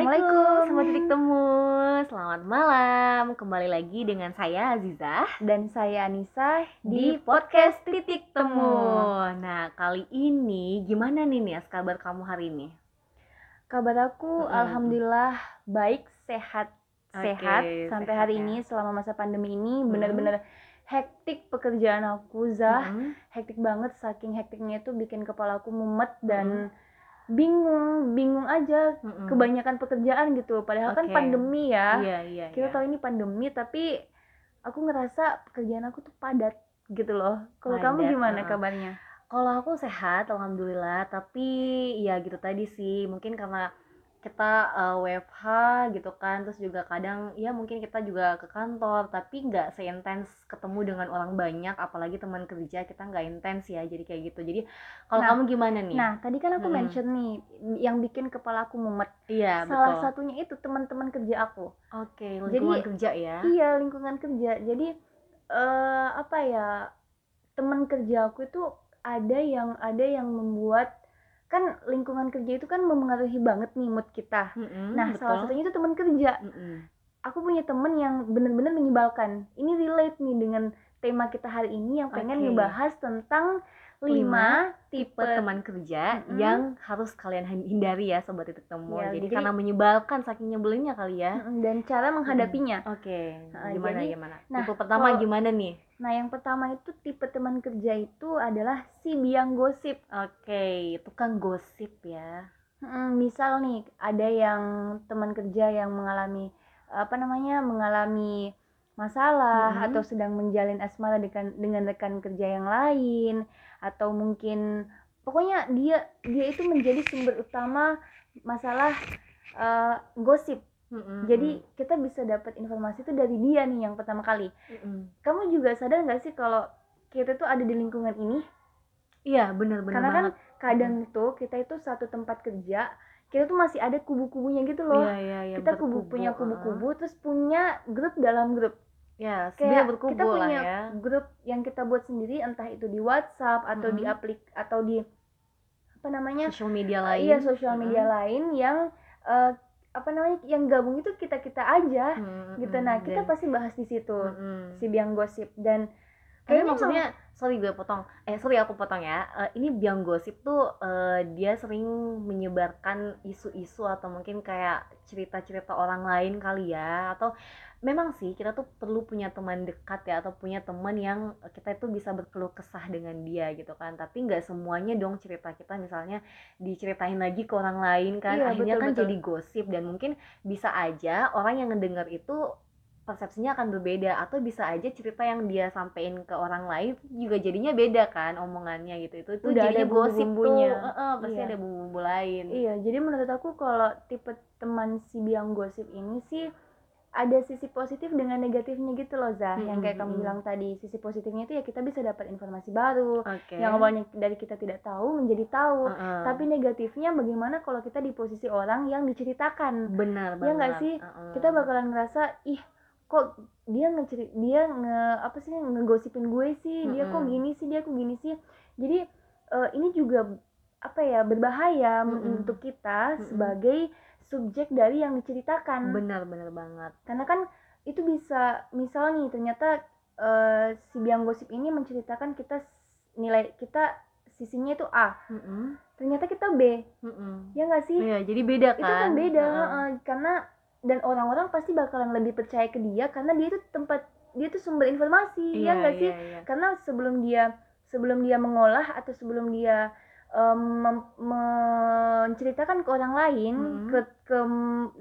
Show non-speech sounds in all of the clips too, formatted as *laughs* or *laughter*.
Assalamualaikum, sama titik temu. Selamat malam. Kembali lagi dengan saya Azizah dan saya Anissa di podcast Titik Temu. Nah, kali ini gimana nih Nias kabar kamu hari ini? Kabar aku Mm-mm. alhamdulillah baik, sehat, sehat sampai sehat hari ya. ini selama masa pandemi ini Mm. benar-benar hektik pekerjaan aku Zah. Mm-mm. Hektik banget saking hektiknya itu bikin kepala aku mumet dan bingung, bingung aja Mm-mm. kebanyakan pekerjaan gitu. Padahal kan Oke. pandemi ya. Iya, iya, Kita iya. tahu ini pandemi tapi aku ngerasa pekerjaan aku tuh padat gitu loh. Kalau kamu gimana kabarnya? Kalau aku sehat, alhamdulillah. Tapi ya gitu tadi sih, mungkin karena kita eh, WFH gitu kan, terus juga kadang ya mungkin kita juga ke kantor, tapi nggak seintens ketemu dengan orang banyak, apalagi teman kerja kita nggak intens ya, jadi kayak gitu. Jadi kalau Nah, kamu gimana nih? Nah, tadi kan aku Mm-mm. mention nih yang bikin kepala aku mumet. iya Salah betul. satunya itu teman-teman kerja aku. Oke, lingkungan Jadi- kerja ya. Iya, lingkungan kerja. Jadi eh apa ya? Teman kerja aku itu ada yang ada yang membuat kan lingkungan kerja itu kan mempengaruhi banget nih mood kita. Mm-mm, Nah, betul. salah satunya itu teman kerja. Mm-mm. Aku punya temen yang bener-bener menyebalkan. Ini relate nih dengan tema kita hari ini yang pengen Oke. ngebahas tentang Lima 5 tipe Tipe teman kerja Mm-mm. yang harus kalian hin- hindari ya sobat titik temu. Ya, jadi, jadi- karena menyebalkan saking nyebelinnya kali ya. Mm, dan cara menghadapinya. Oke, Nah, gimana jadi- gimana? nah, Tipe pertama kalau- gimana nih? Nah, yang pertama itu tipe teman kerja itu adalah si biang gosip. Oke, tukang gosip ya. Hmm, misal nih ada yang teman kerja yang mengalami apa namanya mengalami masalah Mhm. atau sedang menjalin asmara dengan dengan rekan kerja yang lain atau mungkin pokoknya dia dia itu menjadi sumber utama masalah eh, gosip. Mm-mm, Jadi kita bisa dapat informasi itu dari dia nih yang pertama kali. mm-mm. Kamu juga sadar nggak sih kalau kita tuh ada di lingkungan ini? Iya, benar-benar Karena kan banget. kadang tuh kita itu satu tempat kerja kita tuh masih ada kubu-kubunya gitu loh Iya, iya, iya, kita kubu punya kubu-kubu terus punya grup dalam grup Ya, kayak berkubu kita lah punya ya. grup yang kita buat sendiri entah itu di WhatsApp atau di Mhm. aplik atau di apa namanya Sosial media Eh, lain. iya sosial media Mm-mm. lain yang eh, apa namanya yang gabung itu kita kita aja Mm-mm, gitu nah kita dan- pasti bahas di situ Mm-mm. si biang gosip dan Tapi kayaknya maksudnya, sorry gue potong. Eh, sorry aku potong ya. Eh, ini biang gosip tuh eh, dia sering menyebarkan isu-isu atau mungkin kayak cerita-cerita orang lain kali ya. Atau memang sih kita tuh perlu punya teman dekat ya atau punya teman yang kita itu bisa berkeluh kesah dengan dia gitu kan. Tapi nggak semuanya dong cerita kita misalnya diceritain lagi ke orang lain kan. Iya, Akhirnya betul, kan betul. jadi gosip dan mungkin bisa aja orang yang ngedengar itu persepsinya akan berbeda atau bisa aja cerita yang dia sampein ke orang lain juga jadinya beda kan omongannya gitu itu itu Udah jadinya ada gosip tuh bumbu-bumbunya. Heeh, pasti Iya. ada bumbu-bumbu lain Iya, jadi menurut aku kalau tipe teman si biang gosip ini sih ada sisi positif dengan negatifnya gitu loh Zah. yang kayak kamu bilang tadi, sisi positifnya itu ya kita bisa dapat informasi baru. oke Yang awalnya dari kita tidak tahu menjadi tahu. Heeh. Tapi negatifnya bagaimana kalau kita di posisi orang yang diceritakan? benar banget nggak sih? Heeh. Kita bakalan ngerasa ih kok dia ngecerit dia nge apa sih ngegosipin gue sih dia kok gini sih dia kok gini sih jadi eh, ini juga apa ya berbahaya Mm-mm. untuk kita Mm-mm. sebagai subjek dari yang diceritakan benar benar banget karena kan itu bisa misal nih ternyata eh, si biang gosip ini menceritakan kita nilai kita sisinya itu A Heeh. ternyata kita B Heeh. ya nggak sih Iya, jadi beda kan itu kan beda Heeh. heeh. karena dan orang-orang pasti bakalan lebih percaya ke dia karena dia itu tempat dia itu sumber informasi iya ya nggak sih iya, iya. karena sebelum dia sebelum dia mengolah atau sebelum dia mem- menceritakan ke orang lain Mhm. ke ke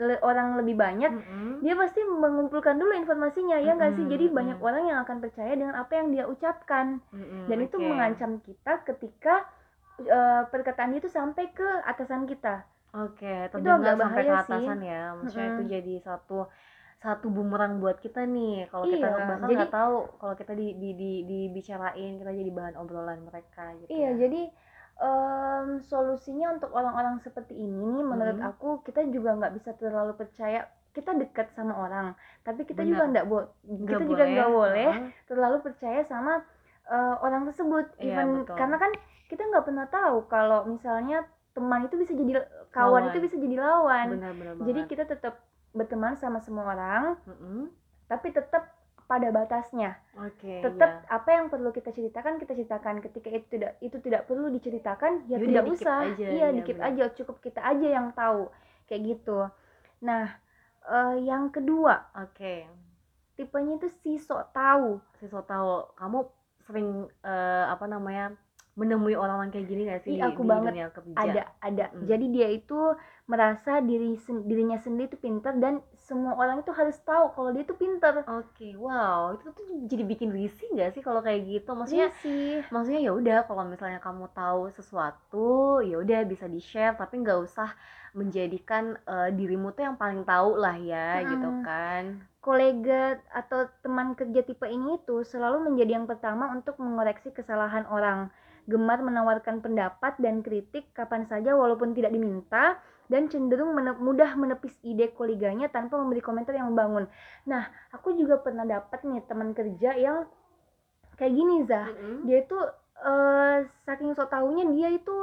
le- orang lebih banyak Heeh. dia pasti mengumpulkan dulu informasinya ya nggak sih Mhm, jadi mhm. banyak orang yang akan percaya dengan apa yang dia ucapkan Heeh, dan itu oke. mengancam kita ketika eh, perkataan itu sampai ke atasan kita Oke, agak terdengar sampai ke bahaya sih. atasan ya. Maksudnya itu Mm-mm. jadi satu satu bumerang buat kita nih. Kalau kita Iya, bahkan jadi- nggak tahu kalau kita di, di, di, dibicarain kita jadi bahan obrolan mereka gitu. Iya, ya. jadi em, solusinya untuk orang-orang seperti ini nih, menurut Hmm. aku kita juga nggak bisa terlalu percaya kita dekat sama orang, tapi kita juga Benar. nggak bo Nggak kita juga nggak boleh heeh. terlalu percaya sama eh, orang tersebut, Iya, even betul. karena kan kita nggak pernah tahu kalau misalnya teman itu bisa jadi kawan Lawan. itu bisa jadi lawan benar-benar jadi banget. kita tetap berteman sama semua orang Mm-mm. tapi tetap pada batasnya oke tetap iya. apa yang perlu kita ceritakan kita ceritakan ketika itu tidak itu tidak perlu diceritakan ya Yaudah, tidak usah aja, iya iya, dikit benar. aja cukup kita aja yang tahu kayak gitu nah eh, yang kedua oke tipenya itu si sok tahu siswa tahu kamu sering eh, apa namanya menemui orang-orang kayak gini gak sih Ih, di, aku di banget. dunia kerja ada ada Mm. jadi dia itu merasa diri sen- dirinya sendiri itu pinter dan semua orang itu harus tahu kalau dia itu pinter Oke, wow, itu tuh jadi bikin risih nggak sih kalau kayak gitu? Maksudnya, sih maksudnya ya udah kalau misalnya kamu tahu sesuatu, ya udah bisa di share, tapi nggak usah menjadikan eh, dirimu tuh yang paling tahu lah ya, gitu Mm-mm. kan? kolega atau teman kerja tipe ini itu selalu menjadi yang pertama untuk mengoreksi kesalahan orang gemar menawarkan pendapat dan kritik kapan saja walaupun tidak diminta dan cenderung mene- mudah menepis ide koleganya tanpa memberi komentar yang membangun. Nah, aku juga pernah dapat nih teman kerja yang kayak gini Zah. Mm-mm. Dia itu eh, saking so taunya dia itu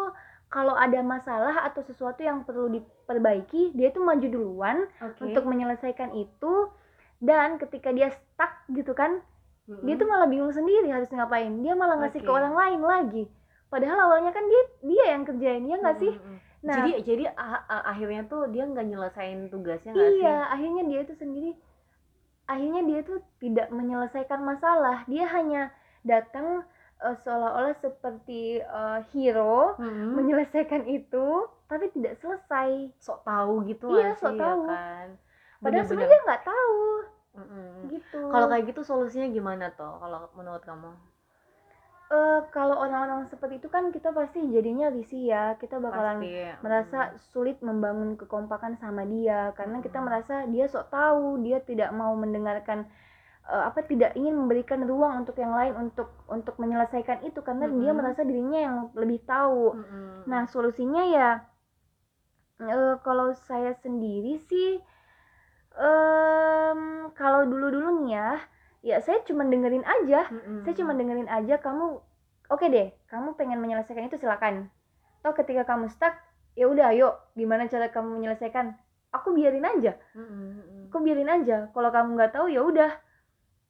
kalau ada masalah atau sesuatu yang perlu diperbaiki, dia itu maju duluan Oke. untuk menyelesaikan itu dan ketika dia stuck gitu kan, Mm-mm. dia tuh malah bingung sendiri harus ngapain. Dia malah ngasih ke Oke. orang lain lagi. Padahal awalnya kan dia dia yang kerjain, ya nggak sih? Mm-mm. Nah, jadi jadi akhirnya tuh dia nggak nyelesain tugasnya nggak sih? Iya, akhirnya dia itu sendiri akhirnya dia tuh tidak menyelesaikan masalah. Dia hanya datang eh, seolah-olah seperti eh, hero Mm-mm. menyelesaikan itu tapi tidak selesai. sok tahu gitu Iya, sok sih, tahu. ya kan? Padahal sebenarnya nggak tahu Mm-mm. gitu. Kalau kayak gitu solusinya gimana tuh? Kalau menurut kamu? Eh, kalau orang-orang seperti itu kan kita pasti jadinya risih ya. Kita bakalan Pasti. merasa sulit membangun kekompakan sama dia karena kita Hmm. merasa dia sok tahu, dia tidak mau mendengarkan eh, apa tidak ingin memberikan ruang untuk yang lain untuk untuk menyelesaikan itu karena dia Mm-mm. merasa dirinya yang lebih tahu. Mm-mm. Nah, solusinya ya eh, kalau saya sendiri sih em, kalau dulu-dulu nih ya, ya saya cuma dengerin aja. Mm-mm. Saya cuma dengerin aja kamu oke deh, kamu pengen menyelesaikan itu silakan. Toh ketika kamu stuck, ya udah ayo gimana cara kamu menyelesaikan? Aku biarin aja. Mm-mm. Aku biarin aja. Kalau kamu nggak tahu ya udah.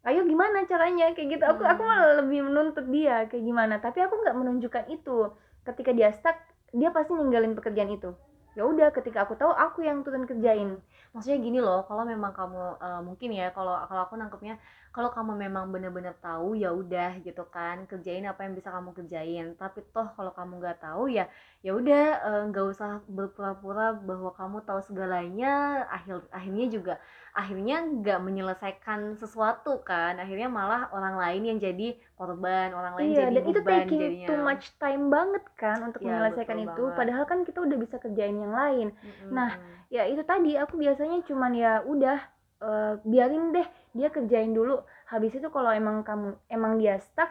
Ayo gimana caranya kayak gitu. Aku aku malah lebih menuntut dia kayak gimana. Tapi aku nggak menunjukkan itu. Ketika dia stuck, dia pasti ninggalin pekerjaan itu. Ya udah, ketika aku tahu aku yang turun kerjain. Maksudnya gini loh, kalau memang kamu eh, mungkin ya, kalau kalau aku nangkepnya, kalau kamu memang benar-benar tahu ya udah gitu kan, kerjain apa yang bisa kamu kerjain. Tapi toh kalau kamu nggak tahu ya, ya udah eh, nggak usah berpura-pura bahwa kamu tahu segalanya. Akhir akhirnya juga akhirnya nggak menyelesaikan sesuatu kan. Akhirnya malah orang lain yang jadi korban, orang lain Iya, jadi dan itu taking jadinya. too much time banget kan untuk Iya, menyelesaikan itu. banget. Padahal kan kita udah bisa kerjain yang lain. Mm-mm. Nah, ya itu tadi aku biasanya cuman ya udah eh, biarin deh dia kerjain dulu. Habis itu kalau emang kamu emang dia stuck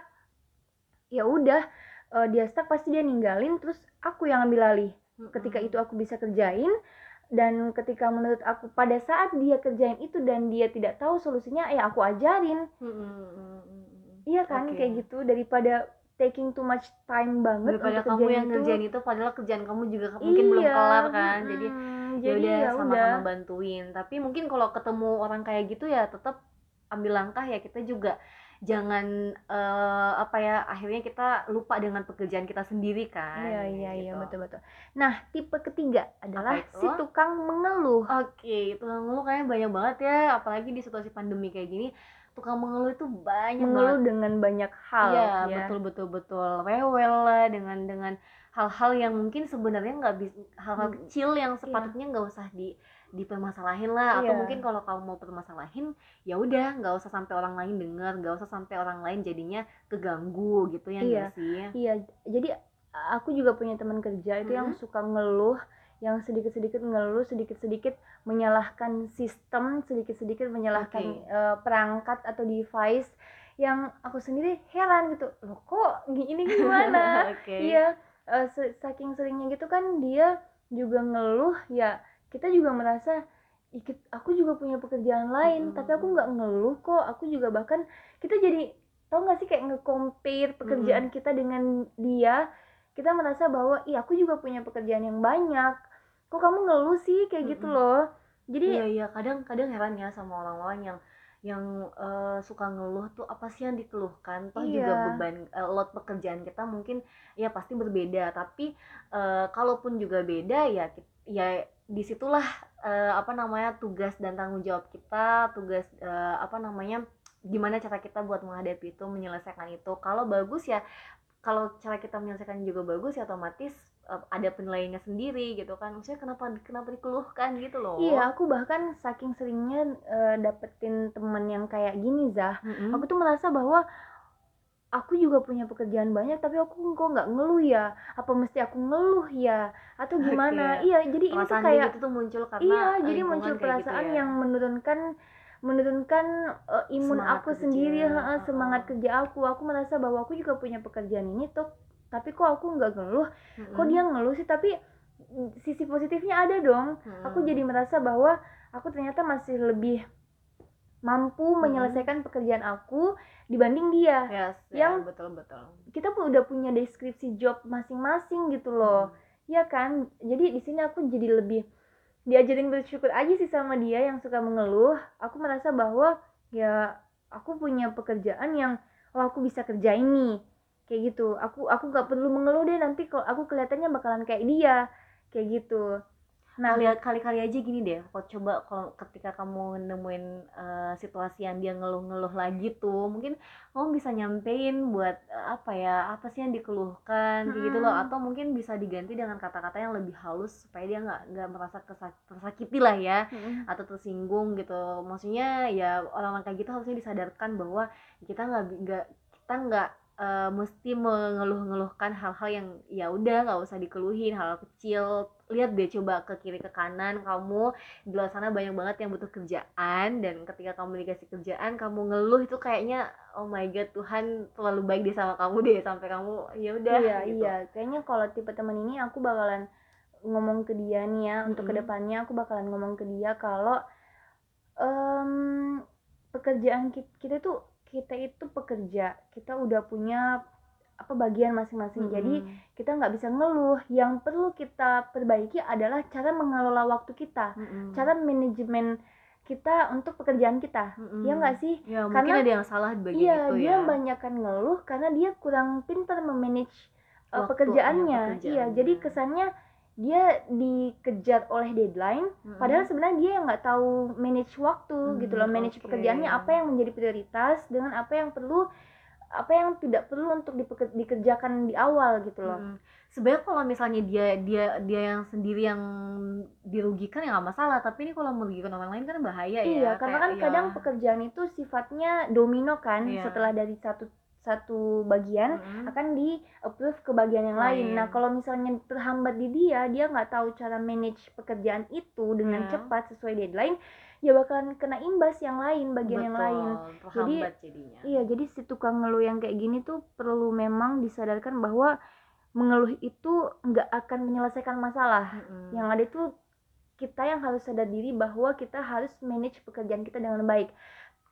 ya udah eh, dia stuck pasti dia ninggalin terus aku yang ambil alih. Ketika itu aku bisa kerjain dan ketika menurut aku pada saat dia kerjain itu dan dia tidak tahu solusinya ya aku ajarin. Mm-mm. iya kan Oke. kayak gitu. Daripada taking too much time banget daripada untuk kamu kerjain yang itu. ngerjain itu padahal kerjaan kamu juga mungkin belum Iya, kelar kan. Jadi mm-mm, ya jadi udah ya sama-sama udah. bantuin. Tapi mungkin kalau ketemu orang kayak gitu ya tetap ambil langkah ya kita juga jangan eh, apa ya akhirnya kita lupa dengan pekerjaan kita sendiri kan Iya iya iya gitu. betul betul. Nah tipe ketiga adalah si tukang mengeluh. oke tukang mengeluh kayaknya banyak banget ya apalagi di situasi pandemi kayak gini tukang mengeluh itu banyak mengeluh banget dengan banyak hal. Iya, ya. betul betul betul. Rewel lah dengan dengan hal-hal yang mungkin sebenarnya nggak bisa hal-hal Hmm, kecil yang sepatutnya nggak usah di dipermasalahin lah atau mungkin kalau kamu mau permasalahin ya udah nggak usah sampai orang lain dengar nggak usah sampai orang lain jadinya keganggu gitu ya Iya. sih Iya, jadi aku juga punya teman kerja itu yang Mm-mm. suka ngeluh, yang sedikit-sedikit ngeluh, sedikit-sedikit menyalahkan sistem, sedikit-sedikit menyalahkan Oke. eh, perangkat atau device yang aku sendiri heran gitu. Loh kok gini gimana? *laughs* oke Iya, se- saking seringnya gitu kan dia juga ngeluh ya kita juga merasa ikut aku juga punya pekerjaan lain Mm-mm. tapi aku nggak ngeluh kok. Aku juga bahkan kita jadi tau nggak sih kayak nge-compare pekerjaan kita dengan dia. Kita merasa bahwa iya aku juga punya pekerjaan yang banyak. Kok kamu ngeluh sih? kayak gitu Mm-mm. loh. Jadi iya iya. Kadang kadang heran ya sama orang-orang yang yang eh, suka ngeluh tuh apa sih yang dikeluhkan? Toh juga Iya. beban eh, load pekerjaan kita mungkin ya pasti berbeda. Tapi eh, kalaupun juga beda ya ya di situlah eh, apa namanya tugas dan tanggung jawab kita tugas eh, apa namanya gimana cara kita buat menghadapi itu menyelesaikan itu. Kalau bagus ya kalau cara kita menyelesaikan juga bagus ya otomatis eh, ada penilaiannya sendiri gitu kan. Maksudnya kenapa kenapa dikeluhkan gitu loh. Iya aku bahkan saking seringnya eh, dapetin temen yang kayak gini Zah. Mm-mm. aku tuh merasa bahwa aku juga punya pekerjaan banyak tapi aku kok nggak ngeluh ya apa mesti aku ngeluh ya atau gimana Oke. iya jadi ini tuh kayak gitu tuh muncul karena iya jadi muncul kayak perasaan gitu ya. yang menurunkan menurunkan eh, imun Semangat aku kerja, sendiri heeh, heeh. semangat kerja aku aku merasa bahwa aku juga punya pekerjaan ini tuh tapi kok aku nggak ngeluh Mm-mm. kok dia ngeluh sih tapi mm, sisi positifnya ada dong Mm-mm. aku jadi merasa bahwa aku ternyata masih lebih mampu menyelesaikan pekerjaan aku dibanding dia. Yes, ya, yang- betul betul. kita pun udah punya deskripsi job masing-masing gitu loh. Ya kan? Jadi di sini aku jadi lebih diajarin bersyukur aja sih sama dia yang suka mengeluh. Aku merasa bahwa ya aku punya pekerjaan yang oh aku bisa kerjain nih. Kayak gitu. Aku aku nggak perlu mengeluh deh nanti kalau aku kelihatannya bakalan kayak dia. Kayak gitu nah kali kali-kali aja gini deh kalau coba kalau ketika kamu nemuin eh, situasi yang dia ngeluh-ngeluh lagi tuh mungkin kamu bisa nyampein buat eh, apa ya apa sih yang dikeluhkan kayak gitu loh Mm-mm. atau mungkin bisa diganti dengan kata-kata yang lebih halus supaya dia nggak nggak merasa kesa- tersakiti lah ya Mm-mm. atau tersinggung gitu maksudnya ya orang-orang kayak gitu harusnya disadarkan bahwa kita nggak nggak kita nggak eh, mesti mengeluh-ngeluhkan hal-hal yang ya udah nggak usah dikeluhin hal kecil lihat deh coba ke kiri ke kanan kamu di luar sana banyak banget yang butuh kerjaan dan ketika kamu dikasih kerjaan kamu ngeluh itu kayaknya oh my god Tuhan terlalu baik deh sama kamu deh sampai kamu ya udah iya gitu. iya kayaknya kalau tipe teman ini aku bakalan ngomong ke dia nih ya untuk Mm-mm. ke depannya aku bakalan ngomong ke dia kalau em, pekerjaan kita, kita tuh kita itu pekerja kita udah punya apa bagian masing-masing jadi Mm-mm. kita nggak bisa ngeluh yang perlu kita perbaiki adalah cara mengelola waktu kita Mm-mm. cara manajemen kita untuk pekerjaan kita Mm-mm. ya nggak sih ya mungkin Karena- ada yang salah di bagian Iya, itu dia ya banyakkan ngeluh karena dia kurang pintar memanage uh, pekerjaannya. Iya, jadi kesannya dia dikejar oleh deadline, Mm-mm. padahal sebenarnya dia yang nggak tahu manage waktu Hmm, gitu loh, manage oke. pekerjaannya apa yang menjadi prioritas dengan apa yang perlu apa yang tidak perlu untuk dipeker- dikerjakan di awal gitu loh. Mm. Sebenarnya kalau misalnya dia dia dia yang sendiri yang dirugikan ya nggak masalah, tapi ini kalau merugikan orang lain kan bahaya ya. Iya, karena kan Kayak, kadang ya, pekerjaan itu sifatnya domino kan, Iya. setelah dari satu satu bagian mm-mm. akan di approve ke bagian yang lain. Lain. Nah, kalau misalnya terhambat di dia, dia nggak tahu cara manage pekerjaan itu dengan Iya. cepat sesuai deadline, ya bakalan kena imbas yang lain, bagian yang Betul, lain. terhambat jadinya. Iya, jadi si tukang ngeluh yang kayak gini tuh perlu memang disadarkan bahwa mengeluh itu nggak akan menyelesaikan masalah. Mm-mm. Yang ada itu kita yang harus sadar diri bahwa kita harus manage pekerjaan kita dengan baik.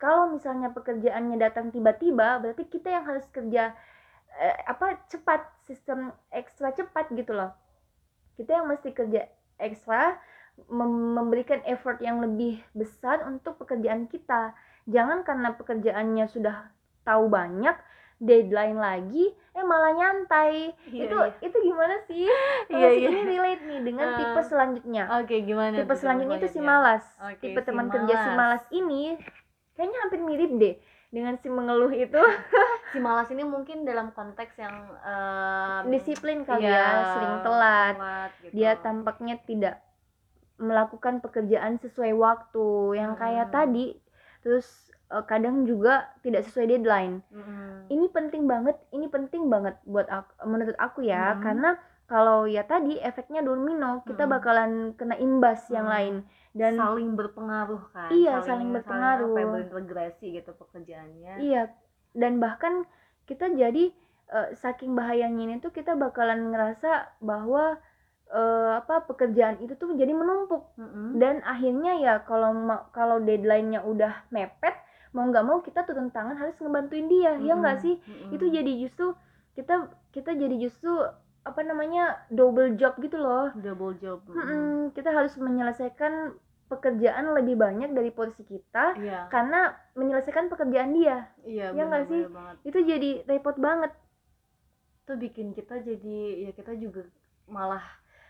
Kalau misalnya pekerjaannya datang tiba-tiba, berarti kita yang harus kerja eh, apa cepat, sistem ekstra cepat gitu loh. Kita yang mesti kerja ekstra, mem- memberikan effort yang lebih besar untuk pekerjaan kita. Jangan karena pekerjaannya sudah tahu banyak, deadline lagi, eh malah nyantai. Iya, itu iya. itu gimana sih? *laughs* Kalau si iya. ini relate nih dengan Ah. tipe selanjutnya Oke, gimana? tipe selanjutnya itu si malas Oke, tipe si teman kerja si malas. malas ini kayaknya hampir mirip deh dengan si mengeluh itu *laughs* Si malas ini mungkin dalam konteks yang em, disiplin kali iya, ya sering telat gitu. dia tampaknya tidak melakukan pekerjaan sesuai waktu yang kayak Hmm. tadi terus eh, kadang juga tidak sesuai deadline Mm-mm. ini penting banget ini penting banget buat aku, menurut aku ya Mhm. karena kalau ya tadi efeknya domino kita Mhm. bakalan kena imbas yang Mhm. lain dan saling berpengaruh kan Iya, saling berpengaruh. apa ya, berintegrasi gitu pekerjaannya Iya, dan bahkan kita jadi eh, saking bahayanya ini tuh kita bakalan ngerasa bahwa eh, apa pekerjaan itu tuh jadi menumpuk Mm-mm. dan akhirnya ya kalau kalau deadline-nya udah mepet mau nggak mau kita turun tangan harus ngebantuin dia ya nggak sih Mm-mm. itu jadi justru kita kita jadi justru apa namanya double job gitu loh. Double job Mm-mm, kita harus menyelesaikan pekerjaan lebih banyak dari porsi kita iya. karena menyelesaikan pekerjaan dia. Iya Ya nggak sih? banget. Itu jadi repot banget. Itu bikin kita jadi ya kita juga malah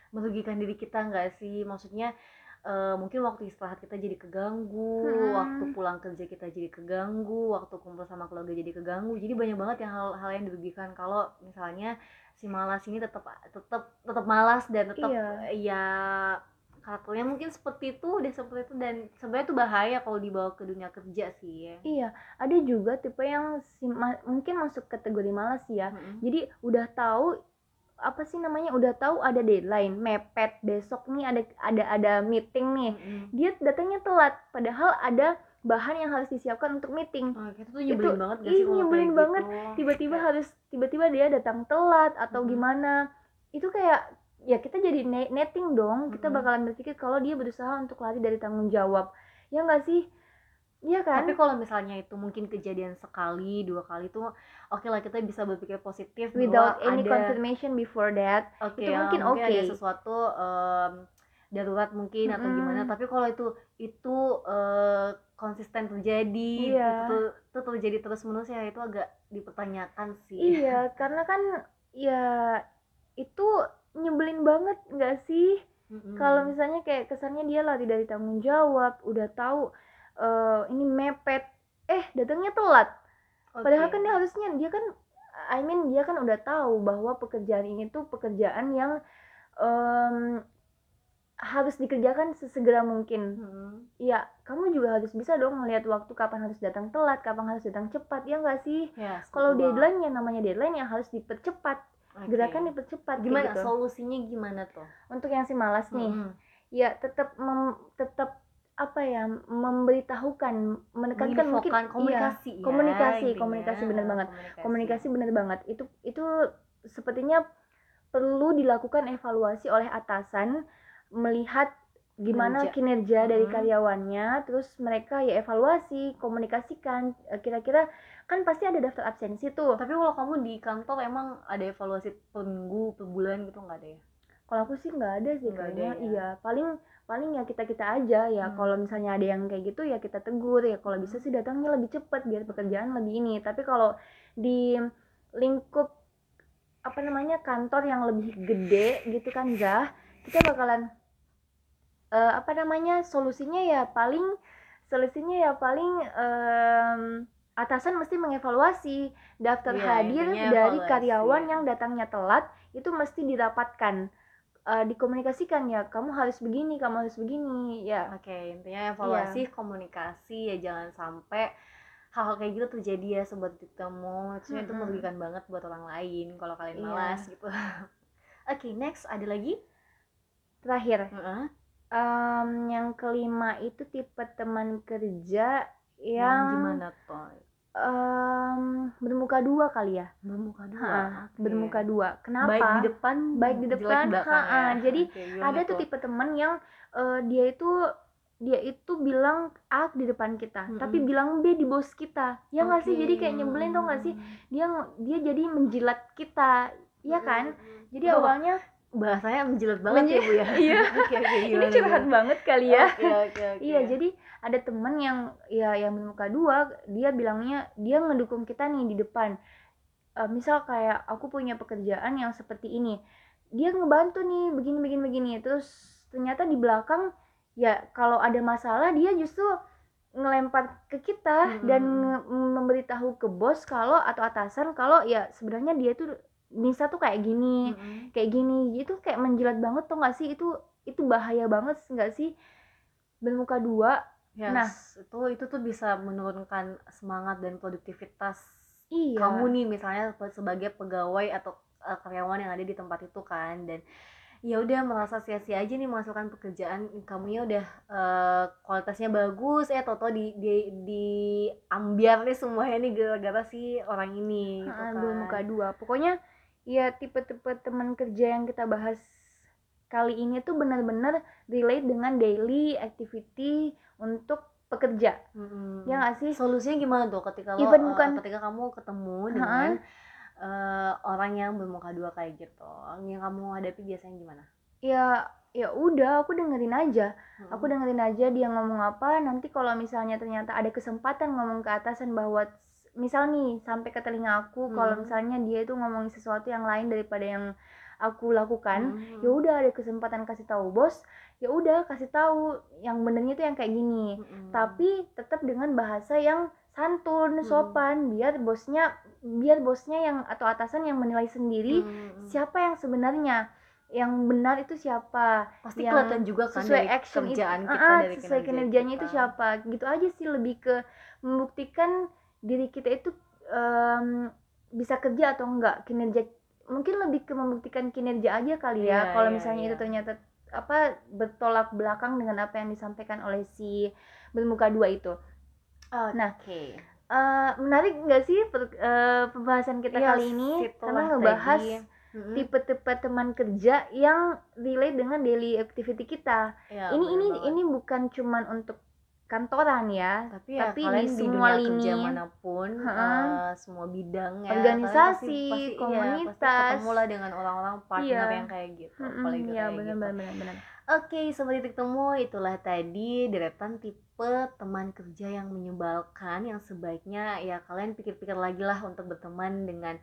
merugikan diri kita nggak sih? Maksudnya eh, mungkin waktu istirahat kita jadi keganggu Hmm. waktu pulang kerja kita jadi keganggu waktu kumpul sama keluarga jadi keganggu jadi banyak banget yang hal-hal yang dirugikan kalau misalnya si malas ini tetap tetap tetap malas dan tetap Iya. ya karakternya mungkin seperti itu udah seperti itu dan sebenarnya itu bahaya kalau dibawa ke dunia kerja sih ya iya ada juga tipe yang si- ma- mungkin masuk kategori malas ya Mm-mm. jadi udah tahu apa sih namanya udah tahu ada deadline mepet besok nih ada ada ada meeting nih Mm-mm. dia datangnya telat padahal ada bahan yang harus disiapkan untuk meeting Oh, itu tuh nyebelin Itu- banget gak ih, sih nyebelin kayak banget. gitu? tiba-tiba harus tiba-tiba dia datang telat atau Mhm. gimana itu kayak ya kita jadi ne- netting dong kita Mhm. bakalan berpikir kalau dia berusaha untuk lari dari tanggung jawab ya nggak sih Iya kan Tapi kalau misalnya itu mungkin kejadian sekali, dua kali tuh oke lah kita bisa berpikir positif without any ada confirmation before that oke itu ya, mungkin ada oke. sesuatu em, darurat mungkin atau Mm-mm. gimana. Tapi kalau itu itu eh, konsisten terjadi, Iya. itu, itu terjadi terus menerus ya itu agak dipertanyakan sih. iya karena kan ya itu nyebelin banget nggak sih Mm-mm. kalau misalnya kayak kesannya dia lari dari tanggung jawab udah tahu eh, ini mepet eh datangnya telat Oke. padahal kan dia harusnya dia kan I mean dia kan udah tahu bahwa pekerjaan ini tuh pekerjaan yang em, harus dikerjakan sesegera mungkin Mm-mm. ya kamu juga harus bisa dong melihat waktu kapan harus datang telat kapan harus datang cepat ya nggak sih Ya, kalau deadline yang namanya deadline yang harus dipercepat Oke. gerakan dipercepat gimana gitu. solusinya gimana tuh? untuk yang si malas nih Mm-mm. ya tetap tetap apa ya memberitahukan menekankan mungkin iya, komunikasi ya, komunikasi intinya. komunikasi bener banget Komunikasi. komunikasi bener banget itu itu sepertinya perlu dilakukan evaluasi oleh atasan melihat gimana Kinerja. kinerja dari Mhm. karyawannya terus mereka ya evaluasi komunikasikan Eh, kira-kira kan pasti ada daftar absensi tuh Tapi kalau kamu di kantor emang ada evaluasi per minggu, per bulan gitu nggak ada ya? kalau aku sih nggak ada sih ada kayaknya ya? iya paling paling ya kita kita aja ya Hmm. kalau misalnya ada yang kayak gitu ya kita tegur ya kalau bisa sih datangnya lebih cepat biar pekerjaan lebih ini tapi kalau di lingkup apa namanya kantor yang lebih gede gitu kan Zah kita bakalan eh, apa namanya solusinya ya paling solusinya ya paling em, atasan mesti mengevaluasi daftar Iya, hadir dari evaluasi. karyawan yang datangnya telat itu mesti dirapatkan Eh, dikomunikasikan ya kamu harus begini kamu harus begini ya Oke, intinya evaluasi, Iya. komunikasi ya jangan sampai hal-hal kayak gitu terjadi ya sobat ketemu. Maksudnya itu merugikan banget buat orang lain kalau kalian Iya. malas gitu. *laughs* Oke, next ada lagi? terakhir Heeh. em, yang kelima itu tipe teman kerja Yang yang, gimana tuh? Em, bermuka dua kali ya Bermuka dua. Ha, oke. bermuka dua kenapa Baik di depan, Baik di depan, ha-ha. ya. Jadi, Oke, gimana ada tuh tipe teman yang eh, dia itu dia itu bilang A di depan kita Mm-mm. tapi bilang B di bos kita ya nggak sih Oke. jadi kayak nyebelin tau nggak sih dia dia jadi menjilat kita ya kan Mm-mm. jadi awalnya bahasanya menjilat banget ya Menji- bu ya *laughs* Iya. *laughs* oke oke ini curhat gimana? banget kali ya oke oke oke Iya, jadi ada temen yang ya yang bermuka dua, dia bilangnya dia ngedukung kita nih di depan. Eh, misal kayak aku punya pekerjaan yang seperti ini, dia ngebantu nih begini begini begini. Terus ternyata di belakang ya kalau ada masalah dia justru ngelempar ke kita Mm-mm. dan memberitahu ke bos kalau atau atasan kalau ya sebenarnya dia tuh Nisa tuh kayak gini Mm-mm. kayak gini. Itu kayak menjilat banget tuh nggak sih? Itu itu bahaya banget nggak sih? Bermuka dua. Yes, Nah. itu itu tuh bisa menurunkan semangat dan produktivitas iya. kamu nih misalnya sebagai pegawai atau eh, karyawan yang ada di tempat itu kan. Dan ya udah merasa sia-sia aja nih melakukan pekerjaan. Kamunya udah eh, kualitasnya bagus. Eh toto di di diambiar nih semuanya nih gara-gara si orang ini gitu kan. bermuka dua. Pokoknya ya tipe-tipe teman kerja yang kita bahas kali ini tuh benar-benar relate dengan daily activity untuk pekerja Mm-mm. ya nggak sih solusinya gimana tuh ketika lo Even eh, bukan- ketika kamu ketemu dengan eee, orang yang bermuka dua kayak gitu, yang kamu hadapi biasanya gimana? Ya ya udah aku dengerin aja, aku Mhm. dengerin aja dia ngomong apa, nanti kalau misalnya ternyata ada kesempatan ngomong ke atasan bahwa misal nih sampai ke telinga aku kalau Mhm. misalnya dia itu ngomongin sesuatu yang lain daripada yang aku lakukan, Mhm ya udah ada kesempatan kasih tahu bos, ya udah kasih tahu yang benernya itu yang kayak gini. Mhm. Tapi tetap dengan bahasa yang santun, Mhm. sopan, biar bosnya biar bosnya yang atau atasan yang menilai sendiri mhm. siapa yang sebenarnya, yang benar itu siapa, Pasti yang kelihatan juga kan sesuai dari action itu kerjaan kita, heeh, dari sesuai kinerja kinerjanya itu kita. siapa, gitu aja sih lebih ke membuktikan diri kita itu, mmm, bisa kerja atau enggak, kinerja mungkin lebih ke membuktikan kinerja aja kali ya, kalau iya misalnya itu iya. ternyata apa, bertolak belakang dengan apa yang disampaikan oleh si bermuka dua itu. Nah, Oke. eee, menarik nggak sih per eee, pembahasan kita Iya, kali ini? Karena ngebahas mhm. tipe-tipe teman kerja yang relate dengan daily activity kita. Iya, Ini ini banget. ini bukan cuman untuk kantoran ya, Tapi ya tapi di di semua dunia kerja lini mana pun, eee, semua bidang ya, pasti organisasi, pasti iya, pasti komunitas. ketemulah dengan orang-orang partner Iya. yang kayak gitu, Mhm, apalagi iya kayak bener gitu. bener bener. Oke, sobat titik temu, itulah tadi deretan tipe teman kerja yang menyebalkan, yang sebaiknya ya kalian pikir-pikir lagi lah untuk berteman dengan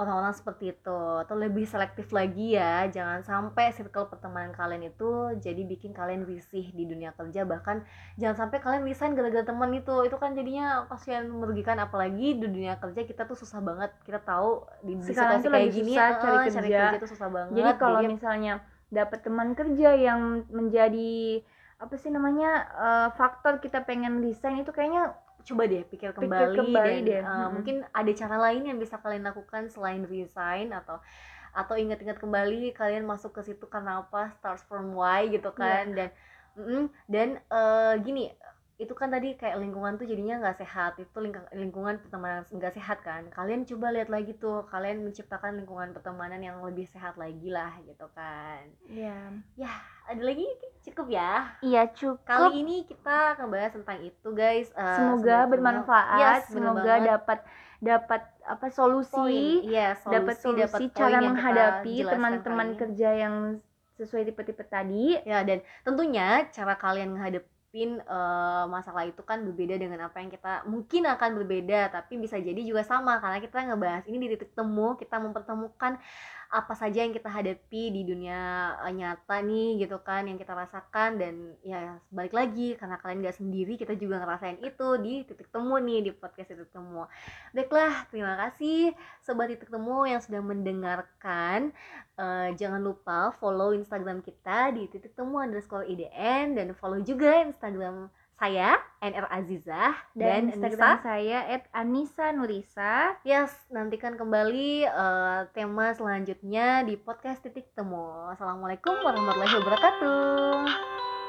orang-orang seperti itu, atau lebih selektif lagi ya, jangan sampai circle pertemanan kalian itu jadi bikin kalian risih di dunia kerja, bahkan jangan sampai kalian resign gara-gara teman itu, itu kan jadinya kasihan merugikan, apalagi di dunia kerja kita tuh susah banget, kita tahu di Sekarang tuh kayak lagi gini susah heeh, cari cari kerja. kerja tuh susah banget, Jadi kalau jadi misalnya dapat teman kerja yang menjadi apa sih namanya, eee, faktor kita pengen resign itu kayaknya coba deh pikir pikir kembali kembali dan deh, eee, mhm. mungkin ada cara lain yang bisa kalian lakukan selain resign atau atau ingat-ingat kembali kalian masuk ke situ karena apa, starts from why gitu Iya. kan dan mhm, dan, eee, gini, itu kan tadi kayak lingkungan tuh jadinya nggak sehat, itu lingkungan pertemanan nggak sehat kan, kalian coba lihat lagi tuh, kalian menciptakan lingkungan pertemanan yang lebih sehat lagi lah gitu kan. Iya. Yah, ada lagi? Cukup ya? Iya Kali cukup. ini kita ngebahas tentang itu guys, eee, Semoga yes, bermanfaat, bener semoga dapat dapat apa, solusi, dapat solusi, dapat solusi poin cara menghadapi kali teman-teman kerja yang sesuai tipe-tipe tadi. Ya dan tentunya cara kalian ngehadapin, eee, masalah itu kan berbeda dengan apa yang kita mungkin akan berbeda, tapi bisa jadi juga sama karena kita ngebahas ini di titik temu, kita mempertemukan apa saja yang kita hadapi di dunia, eee, nyata nih gitu kan, yang kita rasakan dan ya balik lagi karena kalian nggak sendiri, kita juga ngerasain itu di titik temu nih, di podcast titik temu. Baiklah, terima kasih sobat titik temu yang sudah mendengarkan, eee, jangan lupa follow Instagram kita di titik temu underscore IDN dan follow juga Instagram saya NR Azizah Dan dan Instagram Anissa. saya @anissa_nurisa. Yes, nantikan kembali, eee, tema selanjutnya di podcast titik temu. Assalamualaikum warahmatullahi wabarakatuh.